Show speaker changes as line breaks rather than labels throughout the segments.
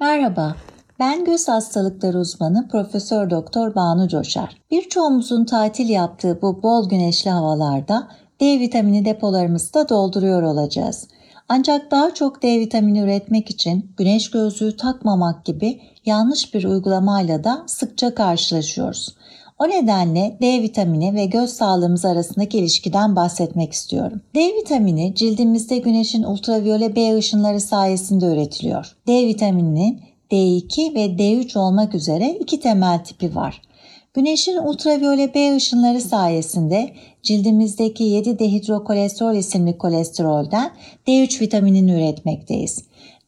Merhaba, ben göz hastalıkları uzmanı Profesör Doktor Banu Coşar. Birçoğumuzun tatil yaptığı bu bol güneşli havalarda D vitamini depolarımızı da dolduruyor olacağız. Ancak daha çok D vitamini üretmek için güneş gözlüğü takmamak gibi yanlış bir uygulamayla da sıkça karşılaşıyoruz. O nedenle D vitamini ve göz sağlığımız arasındaki ilişkiden bahsetmek istiyorum. D vitamini cildimizde güneşin ultraviyole B ışınları sayesinde üretiliyor. D vitamininin D2 ve D3 olmak üzere iki temel tipi var. Güneşin ultraviyole B ışınları sayesinde cildimizdeki 7 dehidrokolesterol isimli kolesterolden D3 vitaminini üretmekteyiz.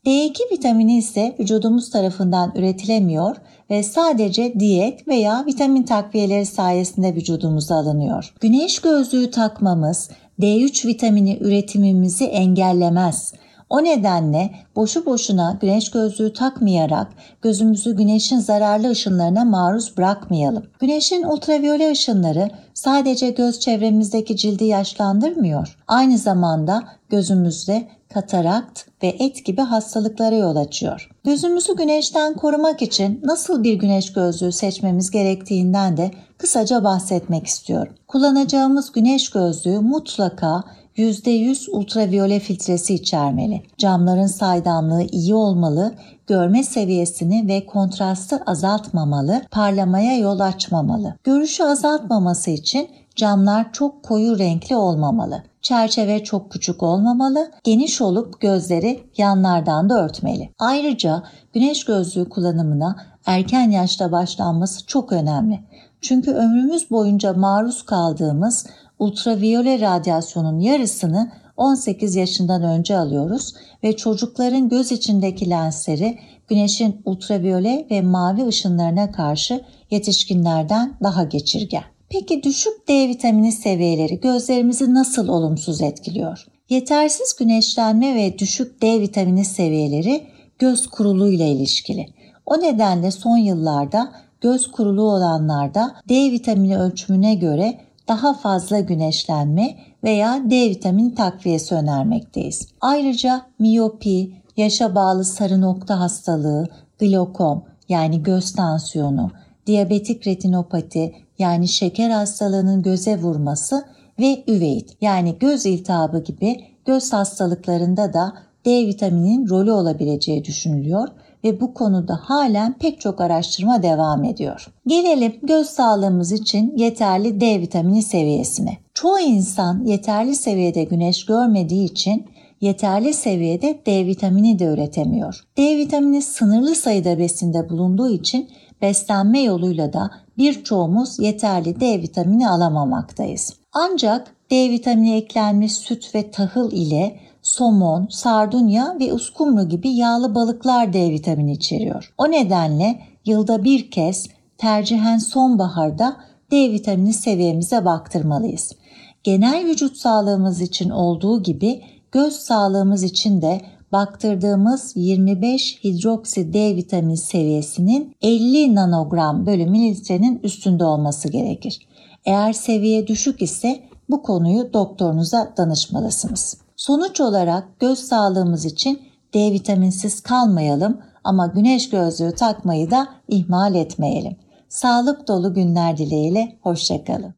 D2 vitamini ise vücudumuz tarafından üretilemiyor ve sadece diyet veya vitamin takviyeleri sayesinde vücudumuza alınıyor. Güneş gözlüğü takmamız D3 vitamini üretimimizi engellemez. O nedenle boşu boşuna güneş gözlüğü takmayarak gözümüzü güneşin zararlı ışınlarına maruz bırakmayalım. Güneşin ultraviyole ışınları sadece göz çevremizdeki cildi yaşlandırmıyor. Aynı zamanda gözümüzde katarakt ve et gibi hastalıklara yol açıyor. Gözümüzü güneşten korumak için nasıl bir güneş gözlüğü seçmemiz gerektiğinden de kısaca bahsetmek istiyorum. Kullanacağımız güneş gözlüğü mutlaka %100 ultraviyole filtresi içermeli. Camların saydamlığı iyi olmalı, görme seviyesini ve kontrastı azaltmamalı, parlamaya yol açmamalı. Görüşü azaltmaması için camlar çok koyu renkli olmamalı. Çerçeve çok küçük olmamalı, geniş olup gözleri yanlardan da örtmeli. Ayrıca güneş gözlüğü kullanımına erken yaşta başlanması çok önemli. Çünkü ömrümüz boyunca maruz kaldığımız ultraviyole radyasyonun yarısını 18 yaşından önce alıyoruz ve çocukların göz içindeki lensleri güneşin ultraviyole ve mavi ışınlarına karşı yetişkinlerden daha geçirgen. Peki düşük D vitamini seviyeleri gözlerimizi nasıl olumsuz etkiliyor? Yetersiz güneşlenme ve düşük D vitamini seviyeleri göz kuruluğuyla ilişkili. O nedenle son yıllarda göz kuruluğu olanlarda D vitamini ölçümüne göre daha fazla güneşlenme veya D vitamini takviyesi önermekteyiz. Ayrıca miyopi, yaşa bağlı sarı nokta hastalığı, glokom yani göz tansiyonu, diyabetik retinopati yani şeker hastalığının göze vurması ve üveit yani göz iltihabı gibi göz hastalıklarında da D vitamininin rolü olabileceği düşünülüyor ve bu konuda halen pek çok araştırma devam ediyor. Gelelim göz sağlığımız için yeterli D vitamini seviyesine. Çoğu insan yeterli seviyede güneş görmediği için yeterli seviyede D vitamini de üretemiyor. D vitamini sınırlı sayıda besinde bulunduğu için beslenme yoluyla da birçoğumuz yeterli D vitamini alamamaktayız. Ancak D vitamini eklenmiş süt ve tahıl ile somon, sardunya ve uskumru gibi yağlı balıklar D vitamini içeriyor. O nedenle yılda bir kez tercihen sonbaharda D vitamini seviyemize baktırmalıyız. Genel vücut sağlığımız için olduğu gibi göz sağlığımız için de baktırdığımız 25 hidroksi D vitamini seviyesinin 50 nanogram bölü mililitrenin üstünde olması gerekir. Eğer seviye düşük ise bu konuyu doktorunuza danışmalısınız. Sonuç olarak göz sağlığımız için D vitaminsiz kalmayalım ama güneş gözlüğü takmayı da ihmal etmeyelim. Sağlık dolu günler dileğiyle, hoşçakalın.